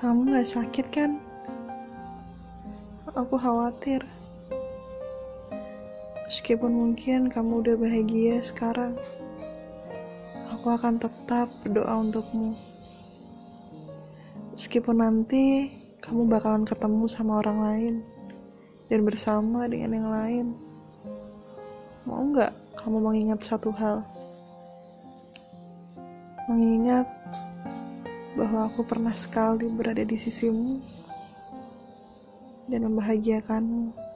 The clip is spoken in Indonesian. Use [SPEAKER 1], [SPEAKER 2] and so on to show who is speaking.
[SPEAKER 1] Kamu gak sakit kan? Aku khawatir. Meskipun mungkin kamu udah bahagia sekarang, aku akan tetap berdoa untukmu. Meskipun nanti kamu bakalan ketemu sama orang lain dan bersama dengan yang lain. Mau nggak kamu mengingat satu hal? Mengingat bahwa aku pernah sekali berada di sisimu dan membahagiakanmu.